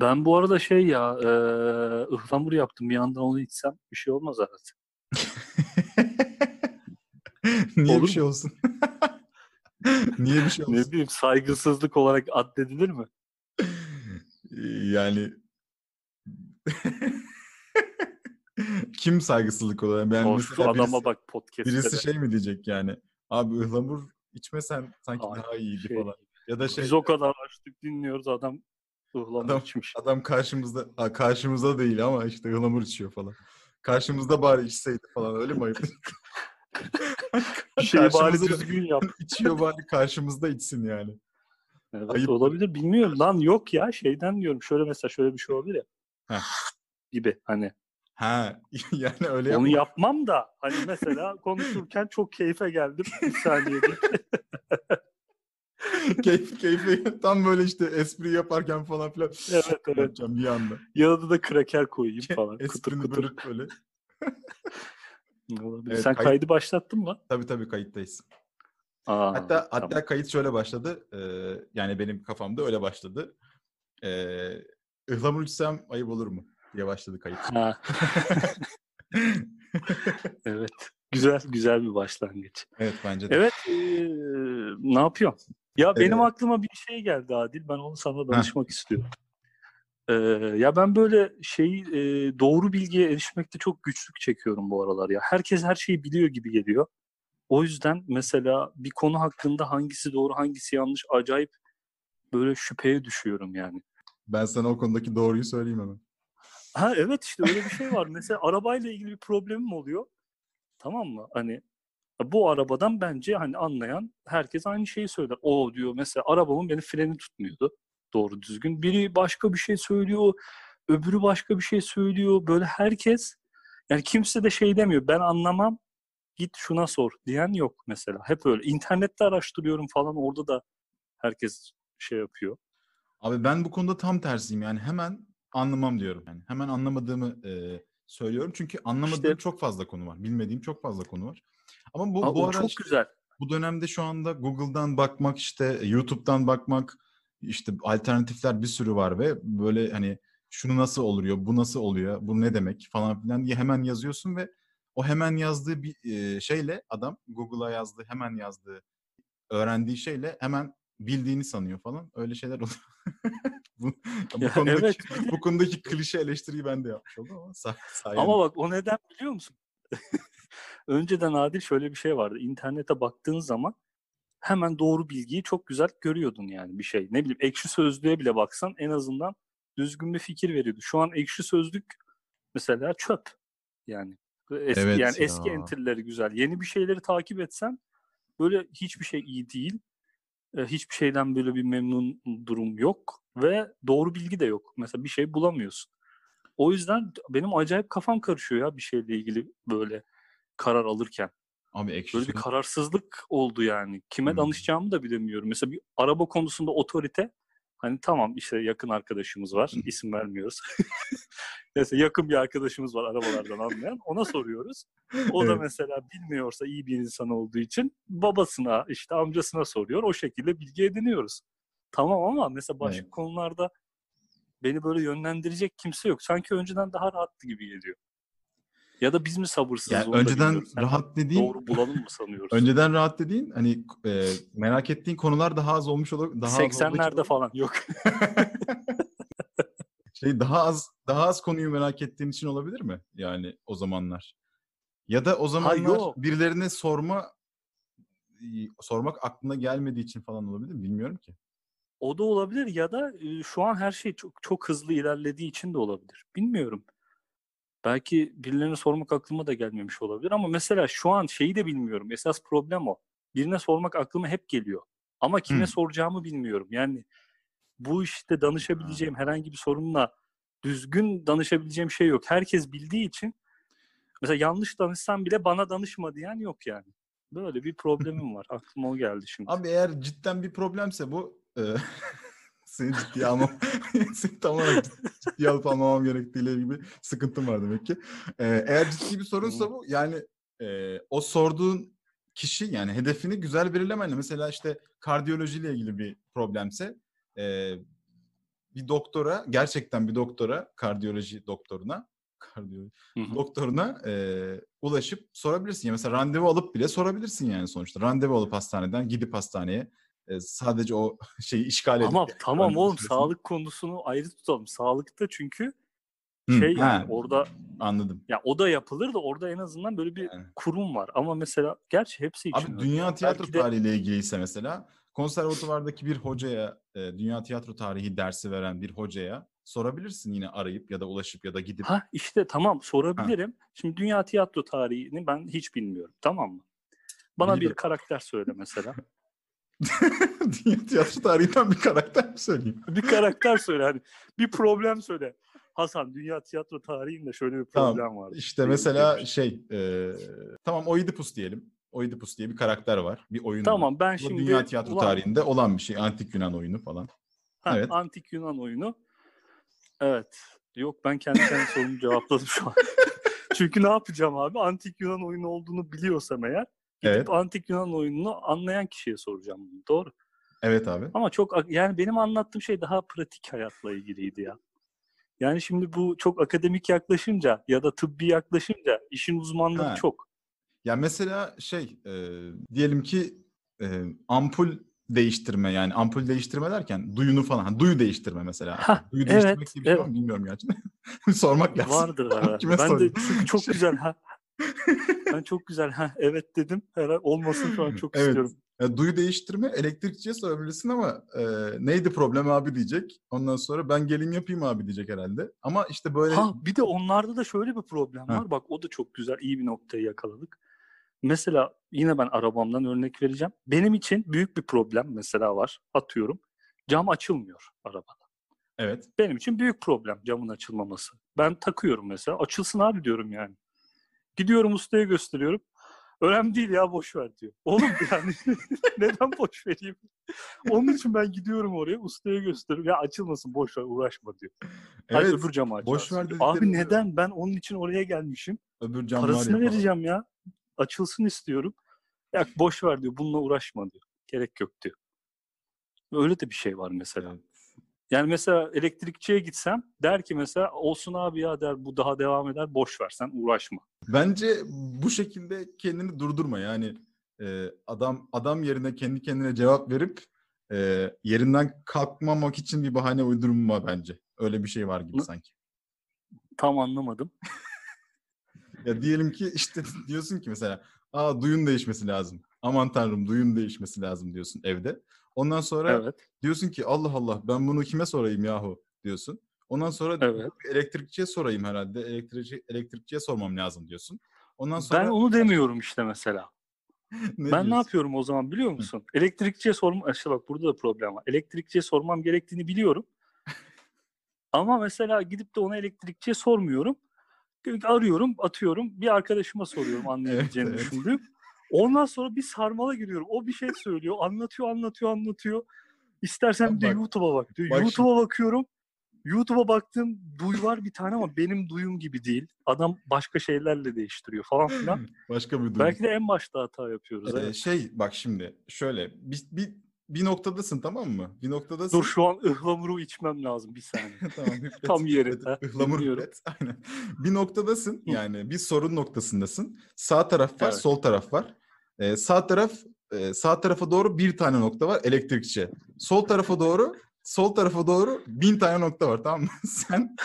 Ben bu arada şey ya e, ıhlamur yaptım. Bir yandan onu içsem bir şey olmaz herhalde. Niye Olur bir şey olsun? Niye bir şey olsun? Ne bileyim saygısızlık olarak addedilir mi? Yani kim saygısızlık olarak? Ben o şu adama birisi, bak podcast'te birisi de. şey mi diyecek yani? Abi ıhlamur içmesen sanki Ay, daha iyiydi şey, falan. Ya da şey Biz o kadar açtık dinliyoruz adam ıhlamur Adam- içmiş. adam karşımızda ha, karşımızda değil ama işte ıhlamur içiyor falan. Karşımızda bari içseydi falan öyle mi ayıp? Şeyi bari düzgün yap. İçiyor bari karşımızda içsin yani. Evet, Ayıp. olabilir bilmiyorum lan yok ya şeyden diyorum şöyle mesela şöyle bir şey olabilir ya. Heh. Gibi hani Ha yani öyle onu yapma. yapmam da hani mesela konuşurken çok keyfe geldim bir saniye diye. keyif keyfi tam böyle işte espri yaparken falan filan. Evet evet. Yapacağım bir anda. Yanına da kraker koyayım falan. Kıtır. bölüp böyle. Olabilir. Evet, Sen kayıt- kaydı başlattın mı? Tabii tabii kayıttayız. Aa, Hatta tamam. hatta kayıt şöyle başladı. Ee, yani benim kafamda öyle başladı. Ee, ıhlamur içsem ayıp olur mu diye başladı kayıt. Ha, evet. Güzel güzel bir başlangıç. evet bence de. Evet, eee, ne yapıyorsun? Ya benim Ee, aklıma bir şey geldi Adil. Ben onu sana danışmak istiyorum. Eee, ya ben böyle şey eee, doğru bilgiye erişmekte çok güçlük çekiyorum bu aralar ya. Herkes her şeyi biliyor gibi geliyor. O yüzden mesela bir konu hakkında hangisi doğru hangisi yanlış acayip böyle şüpheye düşüyorum yani. Ben sana o konudaki doğruyu söyleyeyim hemen. Ha evet işte öyle bir şey var. Mesela arabayla ilgili bir problemim oluyor. Tamam mı? Hani bu arabadan bence hani anlayan herkes aynı şeyi söyler. O diyor mesela arabamın benim freni tutmuyordu doğru düzgün. Biri başka bir şey söylüyor, öbürü başka bir şey söylüyor. Böyle herkes yani kimse de şey demiyor. Ben anlamam. Git şuna sor diyen yok mesela. Hep öyle. İnternette araştırıyorum falan orada da herkes şey yapıyor. Abi ben bu konuda tam tersiyim yani hemen anlamam diyorum. Yani hemen anlamadığımı e, söylüyorum çünkü anlamadığım İşte- çok fazla konu var. Bilmediğim çok fazla konu var. Ama bu Aa, bu o ara çok güzel. bu dönemde şu anda Google'dan bakmak işte YouTube'dan bakmak işte alternatifler bir sürü var ve böyle hani şunu nasıl oluyor, bu nasıl oluyor, bu ne demek falan filan diye hemen yazıyorsun ve o hemen yazdığı bir e, şeyle adam Google'a yazdığı hemen yazdığı öğrendiği şeyle hemen bildiğini sanıyor falan. Öyle şeyler oluyor. bu, bu konudaki evet. bu konudaki klişe eleştiriyi ben de yapmış oldum ama say- sayende. Ama bak o neden biliyor musun? Önceden Adil şöyle bir şey vardı. İnternete baktığın zaman hemen doğru bilgiyi çok güzel görüyordun yani bir şey. Ne bileyim ekşi sözlüğe bile baksan en azından düzgün bir fikir veriyordu. Şu an ekşi sözlük mesela çöp yani. Eski, Evet yani ya. eski entrileri güzel. Yeni bir şeyleri takip etsen böyle hiçbir şey iyi değil. E, Hiçbir şeyden böyle bir memnun durum yok ve doğru bilgi de yok. Mesela bir şey bulamıyorsun. O yüzden benim acayip kafam karışıyor ya bir şeyle ilgili böyle karar alırken. Abi ekşi Böyle bir kararsızlık oldu yani. Kime Hmm. danışacağımı da bilemiyorum. Mesela bir araba konusunda otorite hani tamam işte yakın arkadaşımız var. isim vermiyoruz. Neyse yakın bir arkadaşımız var arabalardan anlayan. Ona soruyoruz. O da Evet. mesela bilmiyorsa iyi bir insan olduğu için babasına işte amcasına soruyor. O şekilde bilgi ediniyoruz. Tamam ama mesela başka Evet. konularda beni böyle yönlendirecek kimse yok. Sanki önceden daha rahattı gibi geliyor. Ya da biz mi sabırsızız Yani önceden rahat dediğin doğru bulalım mı sanıyoruz? Önceden rahat dediğin hani e, merak ettiğin konular daha az olmuş olur. Daha az olduğu için 80'lerde olabilir. falan yok. Şey daha az daha az konuyu merak ettiğin için olabilir mi? Yani o zamanlar. Ya da o zamanlar yok. birilerine sorma sormak aklına gelmediği için falan olabilir mi? Bilmiyorum ki. O da olabilir ya da e, şu an her şey çok çok hızlı ilerlediği için de olabilir. Bilmiyorum. Belki birilerine sormak aklıma da gelmemiş olabilir ama mesela şu an şeyi de bilmiyorum. Esas problem o. Birine sormak aklıma hep geliyor. Ama kime Hmm. soracağımı bilmiyorum. Yani bu işte danışabileceğim herhangi bir sorunla düzgün danışabileceğim şey yok. Herkes bildiği için mesela yanlış danışsam bile bana danışma diyen yok yani. Böyle bir problemim var. Aklıma o geldi şimdi. Abi eğer cidden bir problemse bu e, seni ciddiye almam seni tam olarak ciddiye alıp almamam gerektiğiyle gibi sıkıntım var demek ki. E, eğer ciddi bir sorunsa bu yani e, o sorduğun kişi yani hedefini güzel belirlemenle mesela işte kardiyolojiyle ilgili bir problemse e, bir doktora, gerçekten bir doktora, kardiyoloji doktoruna, kardiyoloji doktoruna e, ulaşıp sorabilirsin. Ya mesela randevu alıp bile sorabilirsin yani sonuçta. Randevu alıp hastaneden gidip hastaneye e, sadece o şeyi işgal edip. Ama tamam randevu oğlum süresini- sağlık konusunu ayrı tutalım. Sağlıkta çünkü Hı, şey yani ha, orada anladım. ya o da yapılır da orada en azından böyle bir Yani. kurum var. Ama mesela gerçi hepsi için Abi dünya ya. tiyatro Belki de- tarihiyle ilgiliyse mesela konservatuvardaki bir hocaya, e, dünya tiyatro tarihi dersi veren bir hocaya sorabilirsin yine arayıp ya da ulaşıp ya da gidip. Ha işte tamam sorabilirim. Şimdi dünya tiyatro tarihini ben hiç bilmiyorum. Tamam mı? Bana bir Biliyorum. karakter söyle mesela. dünya tiyatro tarihinden bir karakter mi söyleyeyim? bir karakter söyle hani. Bir problem söyle. Hasan dünya tiyatro tarihinde şöyle bir Tamam, problem var. İşte mesela şey, e, tamam Oidipus diyelim. Oidipus diye bir karakter var. Bir oyun var. Tamam ben Bu şimdi dünya tiyatro ulan- tarihinde olan bir şey. Antik Yunan oyunu falan. Ha, Evet. Antik Yunan oyunu. Evet. Yok ben kendi kendi sorumu cevapladım şu an. Çünkü ne yapacağım abi? Antik Yunan oyunu olduğunu biliyorsam eğer gidip Evet. Antik Yunan oyununu anlayan kişiye soracağım bunu. Doğru. Evet abi. Ama çok yani benim anlattığım şey daha pratik hayatla ilgiliydi ya. Yani şimdi bu çok akademik yaklaşınca ya da tıbbi yaklaşınca işin uzmanlığı Ha. çok. Ya mesela şey, e, diyelim ki e, ampul değiştirme yani ampul değiştirme derken duyunu falan. hani duyu değiştirme mesela. Hah, duyu evet, değiştirmek şey var evet. mı bilmiyorum gerçekten. Sormak lazım. Vardır herhalde. Kime Ben de sorayım? çünkü çok Şey- güzel ha. Ben çok güzel ha evet dedim. Herhalde olmasın şu an çok Evet. istiyorum. Ya, duyu değiştirme elektrikçiye sorabilirsin ama e, neydi problem abi diyecek. Ondan sonra ben geleyim yapayım abi diyecek herhalde. Ama işte böyle Ha bir de onlarda da şöyle bir problem Ha. var. Bak o da çok güzel, iyi bir noktayı yakaladık. Mesela yine ben arabamdan örnek vereceğim. Benim için büyük bir problem mesela var. Atıyorum. Cam açılmıyor arabada. evet Benim için büyük problem camın açılmaması. Ben takıyorum mesela. Açılsın abi diyorum yani. Gidiyorum ustaya gösteriyorum. Önemli değil ya boş ver diyor. Oğlum yani neden boş vereyim? Onun için ben gidiyorum oraya ustaya gösteriyorum. Ya açılmasın boş ver uğraşma diyor. Evet öbür camı açarsın. boş ver Abi neden? Ben onun için oraya gelmişim. öbür camlar Parasını vereceğim ya. Açılsın istiyorum. Ya boş ver diyor. Bununla uğraşma diyor. Gerek yok diyor. Öyle de bir şey var mesela. Evet. Yani mesela elektrikçiye gitsem der ki mesela olsun abi ya der bu daha devam eder boş ver sen uğraşma. Bence bu şekilde kendini durdurma yani e, adam adam yerine kendi kendine cevap verip e, yerinden kalkmamak için bir bahane uydurma bence. Öyle bir şey var gibi Ne- sanki. Tam anlamadım. Ya diyelim ki işte diyorsun ki mesela aa duyun değişmesi lazım. Aman tanrım duyun değişmesi lazım diyorsun evde. Ondan sonra Evet. diyorsun ki Allah Allah ben bunu kime sorayım yahu diyorsun. Ondan sonra Evet. elektrikçiye sorayım herhalde. Elektrikçi, elektrikçiye sormam lazım diyorsun. Ondan sonra Ben onu demiyorum işte mesela. ne ben ne diyorsun? yapıyorum o zaman biliyor musun? Elektrikçiye sorma işte bak burada da problem var. Elektrikçiye sormam gerektiğini biliyorum. Ama mesela gidip de ona elektrikçiye sormuyorum. Arıyorum, atıyorum. Bir arkadaşıma soruyorum anlayabileceğini Evet, evet. düşündüğüm. Ondan sonra bir sarmala giriyorum. O bir şey söylüyor. Anlatıyor, anlatıyor, anlatıyor. İstersen bir de YouTube'a bak diyor. bak YouTube'a bakıyorum. YouTube'a baktım duy var bir tane ama benim duyum gibi değil. Adam başka şeylerle değiştiriyor falan filan. Başka bir durum. Belki de en başta hata yapıyoruz. Ee, evet. şey bak şimdi şöyle bir, bir, bir noktadasın tamam mı? Bir noktadasın. Dur şu an ıhlamuru içmem lazım bir saniye. tamam, hüplet, Tam yeri, dinliyorum. hüplet, Aynen. Bir noktadasın yani bir sorun noktasındasın. Sağ taraf var, Evet. sol taraf var. Ee, sağ taraf e, sağ tarafa doğru bir tane nokta var elektrikçi. Sol tarafa doğru sol tarafa doğru bin tane nokta var tamam mı? Sen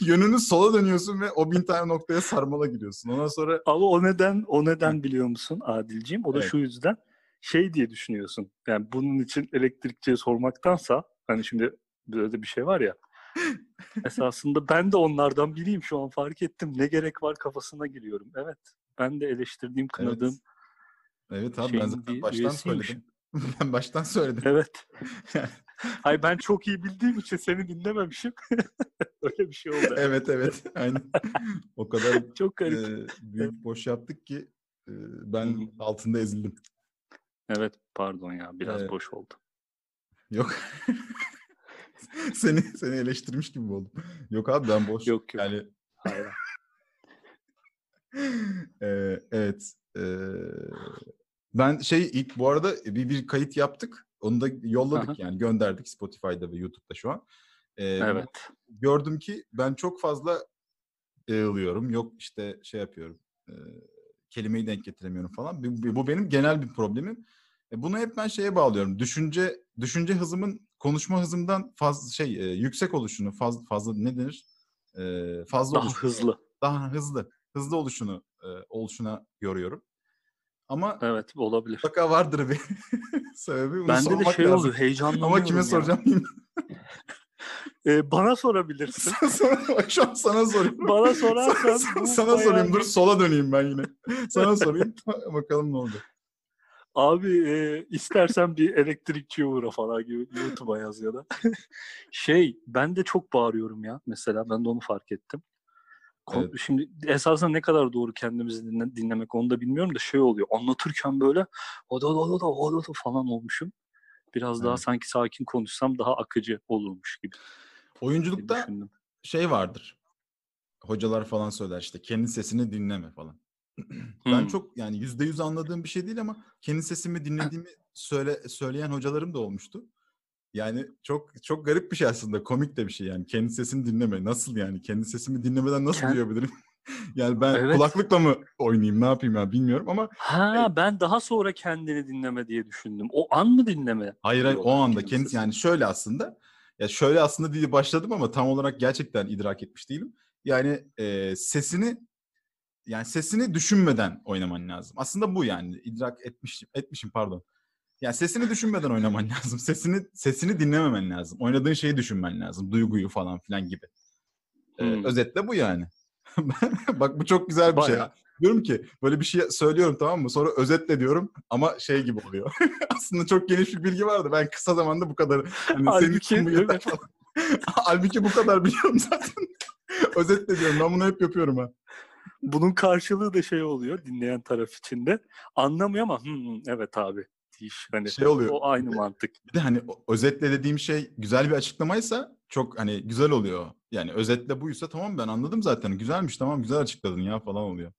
yönünü sola dönüyorsun ve o bin tane noktaya sarmala giriyorsun. Ondan sonra Ama o neden o neden biliyor musun Adilciğim? O da Evet. şu yüzden şey diye düşünüyorsun. Yani bunun için elektrikçiye sormaktansa hani şimdi böyle bir şey var ya. esasında ben de onlardan biriyim şu an fark ettim. Ne gerek var kafasına giriyorum. Evet. Ben de eleştirdiğim, kınadığım Evet abi ben zaten baştan söyledim. ben baştan söyledim. Evet. Hayır ben çok iyi bildiğim için seni dinlememişim. Öyle bir şey oldu. evet evet aynen. o kadar Çok garip. e, büyük boş yaptık ki e, ben altında ezildim. Evet pardon ya biraz Evet. boş oldu. Yok. seni seni eleştirmiş gibi oldum. Yok abi ben boş. Yok yok. Yani Hayır. e, evet. e, ben şey ilk bu arada bir, bir kayıt yaptık. Onu da yolladık Aha. yani gönderdik Spotify'da ve YouTube'da şu an. Ee, Evet. Gördüm ki ben çok fazla ığılıyorum. Yok işte şey yapıyorum. E, kelimeyi denk getiremiyorum falan. Bu, bu benim genel bir problemim. E, bunu hep ben şeye bağlıyorum. Düşünce düşünce hızımın konuşma hızımdan fazla şey e, yüksek oluşunu fazla fazla ne denir? E, fazla Daha oluşunu, hızlı. daha hızlı hızlı oluşunu e, oluşuna yoruyorum. Ama Evet olabilir. mutlaka vardır bir sebebi. Bunu Bende de şey lazım. oluyor heyecanlanıyorum Ama kime ya. soracağım bilmiyorum. Ee, bana sorabilirsin. Şu an sana soruyorum. bana sorarsan sana, sana bayağı sorayım. Dur sola döneyim ben yine. Sana sorayım. Bakalım ne olacak. Abi e, istersen bir elektrikçiye uğra falan gibi YouTube'a yaz ya da. şey ben de çok bağırıyorum ya mesela ben de onu fark ettim. Evet. Şimdi esasında ne kadar doğru kendimizi dinle- dinlemek onu da bilmiyorum da şey oluyor. Anlatırken böyle o da o da o da falan olmuşum. Biraz daha Evet. sanki sakin konuşsam daha akıcı olurmuş gibi Oyunculukta şey vardır. Hocalar falan söyler işte kendi sesini dinleme falan. ben Hmm. çok yani yüzde yüz anladığım bir şey değil ama kendi sesimi dinlediğimi söyle söyleyen hocalarım da olmuştu. Yani çok çok garip bir şey aslında. Komik de bir şey yani. Kendi sesini dinleme. Nasıl yani? Kendi sesimi dinlemeden nasıl Kend- duyabilirim? yani ben Evet. kulaklıkla mı oynayayım? Ne yapayım ya bilmiyorum ama Ha ben daha sonra kendini dinleme diye düşündüm. O an mı dinleme? Hayır hayır o anda kendi kendisi sesini? yani şöyle aslında ya şöyle aslında diye başladım ama tam olarak gerçekten idrak etmiş değilim. Yani e, sesini yani sesini düşünmeden oynaman lazım. Aslında bu yani idrak etmişim etmişim pardon. Yani sesini düşünmeden oynaman lazım. Sesini sesini dinlememen lazım. Oynadığın şeyi düşünmen lazım. Duyguyu falan filan gibi. E, Hmm. özetle bu yani. Bak bu çok güzel bir şey. Bayağı. Diyorum ki böyle bir şey söylüyorum tamam mı? Sonra özetle diyorum ama şey gibi oluyor. Aslında çok geniş bir bilgi vardı. Ben kısa zamanda bu kadar hani Halbuki, bu yeter falan. Halbuki bu kadar biliyorum zaten. özetle diyorum. Ben bunu hep yapıyorum ha. Bunun karşılığı da şey oluyor dinleyen taraf için de. Anlamıyor ama "Hı, hı, evet abi. Diş. Hani Şey oluyor. o aynı mantık. Bir de hani özetle dediğim şey güzel bir açıklamaysa çok hani güzel oluyor. Yani özetle buysa tamam ben anladım zaten. Güzelmiş tamam güzel açıkladın ya falan oluyor.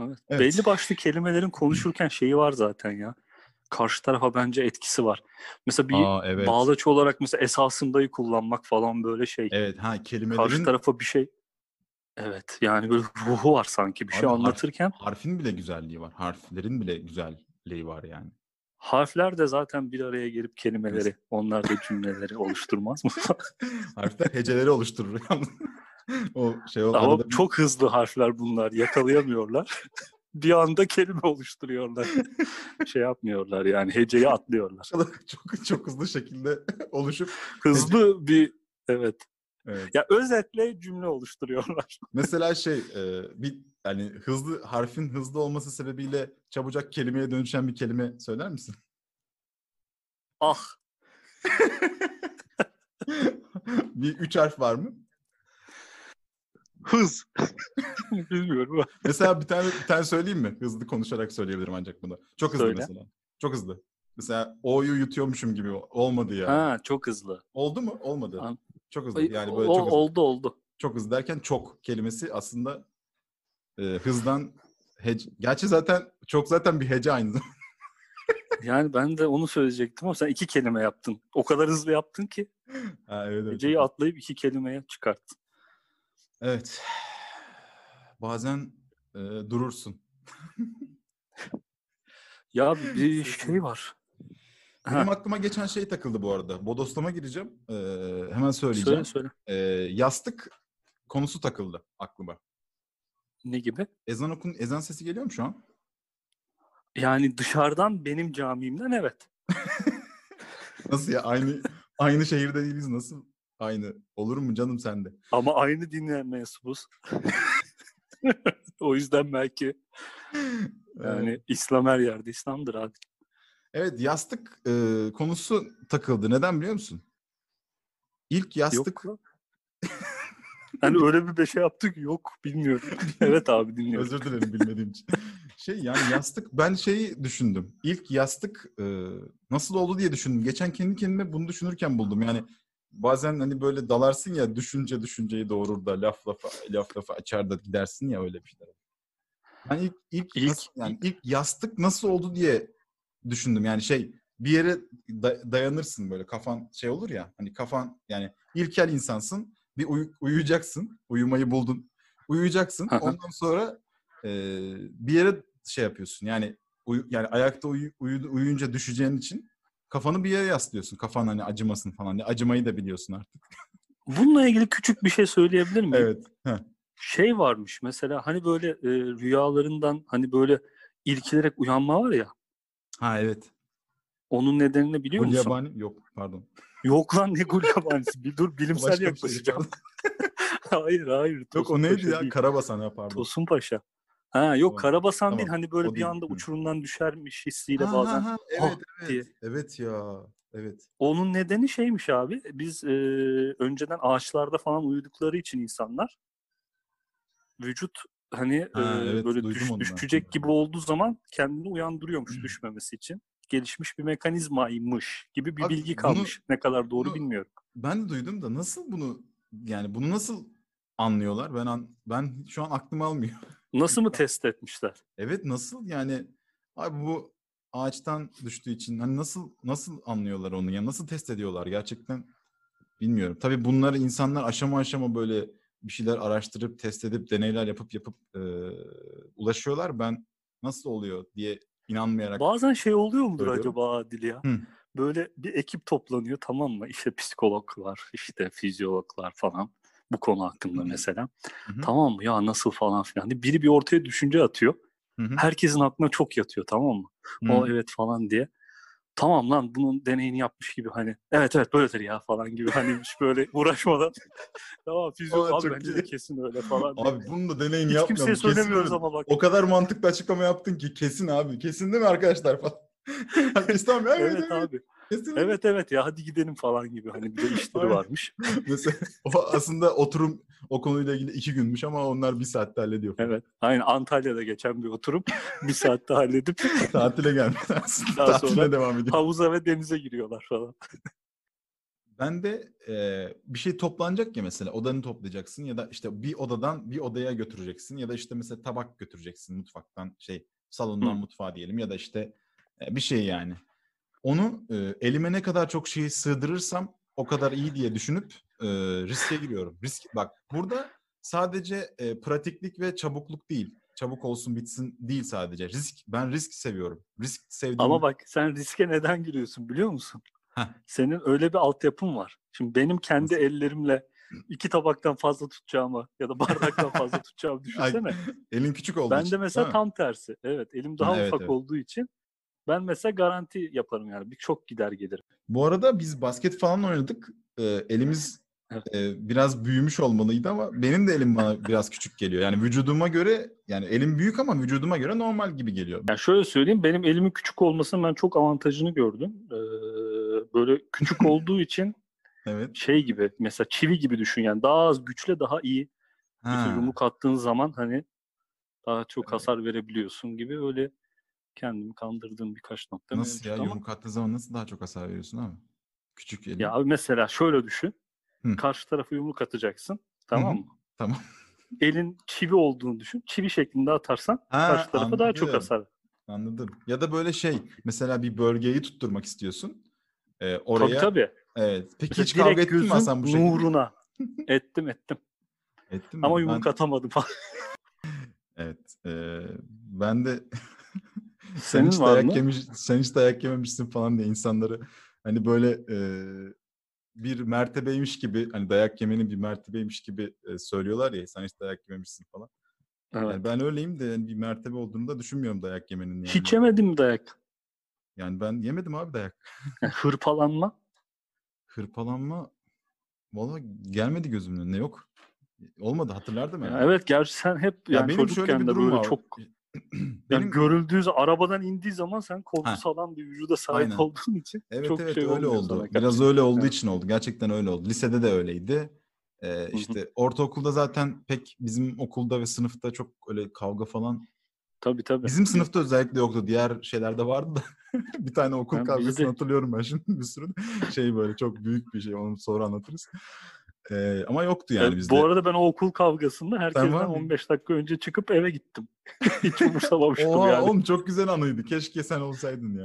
Evet. Evet. Belli başlı kelimelerin konuşurken şeyi var zaten ya. Karşı tarafa bence etkisi var. Mesela bir Aa evet. bağlaç olarak mesela esasındayı kullanmak falan böyle şey. Evet ha Karşı kelimelerin tarafa bir şey Evet yani böyle ruhu var sanki bir şey Abi harf- anlatırken. harfin bile güzelliği var. Harflerin bile güzelliği var yani. Harfler de zaten bir araya gelip kelimeleri, onlar da cümleleri oluşturmaz mı? Harfler heceleri oluşturur. o şey o Ama arada çok hızlı harfler bunlar. Yakalayamıyorlar. bir anda kelime oluşturuyorlar. şey yapmıyorlar yani heceyi atlıyorlar. çok çok hızlı şekilde oluşup Hızlı bir evet. evet. Ya özetle cümle oluşturuyorlar. Mesela şey bir yani hızlı harfin hızlı olması sebebiyle çabucak kelimeye dönüşen bir kelime söyler misin? ah bir üç harf var mı? hız. Bilmiyorum. Mesela bir tane bir tane söyleyeyim mi? Hızlı konuşarak söyleyebilirim ancak bunu. Çok hızlı Söyle. mesela. Çok hızlı. Mesela O'yu yutuyormuşum gibi olmadı ya. Ha çok hızlı. Oldu mu? Olmadı. An- Çok hızlı. Yani böyle o- çok hızlı. oldu oldu. Çok hızlı derken çok kelimesi aslında e, hızdan hece. Gerçi zaten çok zaten bir hece aynı zamanda. Yani ben de onu söyleyecektim ama sen iki kelime yaptın. O kadar hızlı yaptın ki ha, evet, evet. heceyi atlayıp iki kelimeye çıkarttın. Evet. Bazen e, durursun. Ya bir şey var. Benim Ha, aklıma geçen şey takıldı bu arada. Bodoslama gireceğim. E, hemen söyle söyleyeceğim. söyle. E, yastık konusu takıldı aklıma. Ne gibi? Ezan okun ezan sesi geliyor mu şu an? Yani dışarıdan benim camimden evet. Nasıl ya? Aynı aynı şehirde değiliz. Nasıl aynı? Olur mu canım sende? Ama aynı dinleyen mensubuz. o yüzden belki yani İslam her yerde İslam'dır abi. Evet yastık e, konusu takıldı. Neden biliyor musun? İlk yastık Yok. Hani öyle bir beşe yaptık yok bilmiyorum. evet abi dinliyorum. özür dilerim bilmediğim için. Şey yani yastık ben şeyi düşündüm. İlk yastık e, nasıl oldu diye düşündüm. Geçen kendi kendime bunu düşünürken buldum. Yani bazen hani böyle dalarsın ya düşünce düşünceyi doğurur da laf lafa laf lafa açar da gidersin ya öyle bir şeyler. Ben ilk ilk, İlk- nasıl- yani ilk yastık nasıl oldu diye düşündüm. Yani şey bir yere da- dayanırsın böyle kafan şey olur ya hani kafan yani ilkel insansın bir uyu- uyuyacaksın. Uyumayı buldun. Uyuyacaksın. Ondan sonra e, bir yere şey yapıyorsun. Yani uyu- yani ayakta uyu- uyu- uyuyunca düşeceğin için kafanı bir yere yaslıyorsun. Kafan hani acımasın falan acımayı da biliyorsun artık. Bununla ilgili küçük bir şey söyleyebilir miyim? evet. Heh. Şey varmış mesela hani böyle e, rüyalarından hani böyle irkilerek uyanma var ya. ha evet Onun nedenini biliyor musun? Gulyabani yok pardon Yok lan ne gulyabanisi. Bir dur bilimsel Başka şey yaklaşacağım. hayır hayır. yok Tosun o neydi Paşa ya değil. Karabasan ha pardon Tosun Paşa. Ha yok Tamam. Karabasan değil Tamam. hani böyle O bir değil. anda Hı. uçurumdan düşermiş hissiyle Ha, bazen. ha, ha, evet evet diye. evet ya evet Onun nedeni şeymiş abi. Biz e, önceden ağaçlarda falan uyudukları için insanlar vücut hani Ha, e, evet, böyle düş- ben. düşecek gibi olduğu zaman kendini uyandırıyormuş düşmemesi için. Gelişmiş bir mekanizmaymış gibi bir Abi bilgi bunu- kalmış. ne kadar doğru bunu- bilmiyorum. Ben de duydum da nasıl bunu yani bunu nasıl anlıyorlar? Ben an, ben şu an aklım almıyor. Nasıl mı test etmişler? Evet nasıl yani abi bu ağaçtan düştüğü için hani nasıl nasıl anlıyorlar onu ya nasıl test ediyorlar gerçekten bilmiyorum. Tabii bunları insanlar aşama aşama böyle bir şeyler araştırıp test edip deneyler yapıp yapıp e, ulaşıyorlar. Ben nasıl oluyor diye inanmayarak Bazen şey oluyor mudur söylüyorum. acaba Adil ya? Hı. Böyle bir ekip toplanıyor tamam mı? İşte psikologlar, işte fizyologlar falan bu konu hakkında mesela. Hı hı. Tamam mı? Ya nasıl falan filan. diye. Biri bir ortaya düşünce atıyor. Hı hı. Herkesin aklına çok yatıyor tamam mı? Hı. O evet falan diye. Tamam lan bunun deneyini yapmış gibi hani evet evet böyledir ya falan gibi hani hiç böyle uğraşmadan tamam fizyolog Aa, abi bence iyi. de kesin öyle falan. Abi bunun da deneyini Hiç yapmıyorum. kimseye kesin söylemiyoruz öyle. ama bak. O kadar mantıklı açıklama yaptın ki kesin abi. Kesin değil mi arkadaşlar falan. Herkes tamam evet, Evet evet, abi. Kesin. Evet evet ya hadi gidelim falan gibi hani bir de işleri varmış. Mesela o aslında oturum o konuyla ilgili iki günmüş ama onlar bir saatte hallediyor. falan. Evet. Aynen Antalya'da geçen bir oturum. bir saatte halledip Tatile gelmişler aslında. Daha Tatile sonra devam ediyor. havuza ve denize giriyorlar falan. Ben de e, bir şey toplanacak ya mesela odanı toplayacaksın ya da işte bir odadan bir odaya götüreceksin ya da işte mesela tabak götüreceksin mutfaktan şey salondan Hı. mutfağa diyelim ya da işte e, bir şey yani. Onu e, elime ne kadar çok şeyi sığdırırsam o kadar iyi diye düşünüp e, riske giriyorum. Risk bak burada sadece e, pratiklik ve çabukluk değil. Çabuk olsun bitsin değil sadece. Risk ben risk seviyorum. Risk sevdiğim Ama bak sen riske neden giriyorsun biliyor musun? Heh. Senin öyle bir altyapın var. Şimdi benim kendi Nasıl? ellerimle iki tabaktan fazla tutacağımı ya da bardaktan fazla tutacağımı düşünsene. elin küçük olduğu ben için. de mesela tam tersi. Evet elim daha Ha, evet, ufak evet. olduğu için ben mesela garanti yaparım yani. Bir çok gider gelirim. Bu arada biz basket falan oynadık. Ee, elimiz Evet. e, biraz büyümüş olmalıydı ama benim de elim bana biraz küçük geliyor. Yani vücuduma göre yani elim büyük ama vücuduma göre normal gibi geliyor. Yani şöyle söyleyeyim benim elimin küçük olmasının ben çok avantajını gördüm. Ee, böyle küçük olduğu için Evet. şey gibi mesela çivi gibi düşün yani daha az güçle daha iyi bir Ha. yumruk attığın zaman hani daha çok hasar verebiliyorsun gibi öyle kendimi kandırdığım birkaç nokta Nasıl ya ama yumruk attığın zaman nasıl daha çok hasar veriyorsun abi? Küçük elin. ya abi mesela şöyle düşün. Hı. Karşı tarafa yumruk atacaksın. Tamam hı. mı? Tamam. Elin çivi olduğunu düşün. Çivi şeklinde atarsan Ha, karşı tarafa daha çok anladım. hasar. Anladım. Ya da böyle şey mesela bir bölgeyi tutturmak istiyorsun. Ee, oraya Tabii tabii. evet. Peki Mesela hiç kavga ettin mi Hasan bu şekilde? nuruna. ettim ettim. Ettin mi? Ama Ben- yumruk atamadım falan. Evet. eee, ben de sen Senin hiç var dayak mı? yemiş, sen hiç dayak yememişsin falan diye insanları hani böyle eee, bir mertebeymiş gibi hani dayak yemenin bir mertebeymiş gibi e, söylüyorlar ya sen hiç dayak yememişsin falan. Evet. Yani ben öyleyim de yani bir mertebe olduğunu da düşünmüyorum dayak yemenin yani. Hiç yemedim dayak? Yani ben yemedim abi dayak. Yani hırpalanma. Hırpalanma valla gelmedi gözümün önüne yok. Olmadı hatırlardım Ya yani. evet gerçi sen hep Ya yani benim şöyle çocukken bir de durum böyle var. çok yani benim görüldüğü zaman arabadan indiği zaman sen korku Ha. salan bir vücuda sahip Aynen. olduğun için Evet çok evet şey öyle oldu. sana Biraz öyle olduğu için oldu. Gerçekten öyle oldu. Lisede de öyleydi. Ee, işte ortaokulda zaten pek bizim okulda ve sınıfta çok öyle kavga falan. Tabii tabii. Bizim sınıfta özellikle yoktu. Diğer şeylerde vardı da. bir tane okul Ha, kavgasını bizde- hatırlıyorum ben şimdi bir sürü. Şey böyle çok büyük bir şey. Onu sonra anlatırız. Ee, ama yoktu yani Evet, bizde. bu arada ben o okul kavgasında herkesten mıydın? 15 dakika önce çıkıp eve gittim. Hiç umursamamıştım Oha yani. oğlum çok güzel anıydı. Keşke sen olsaydın ya.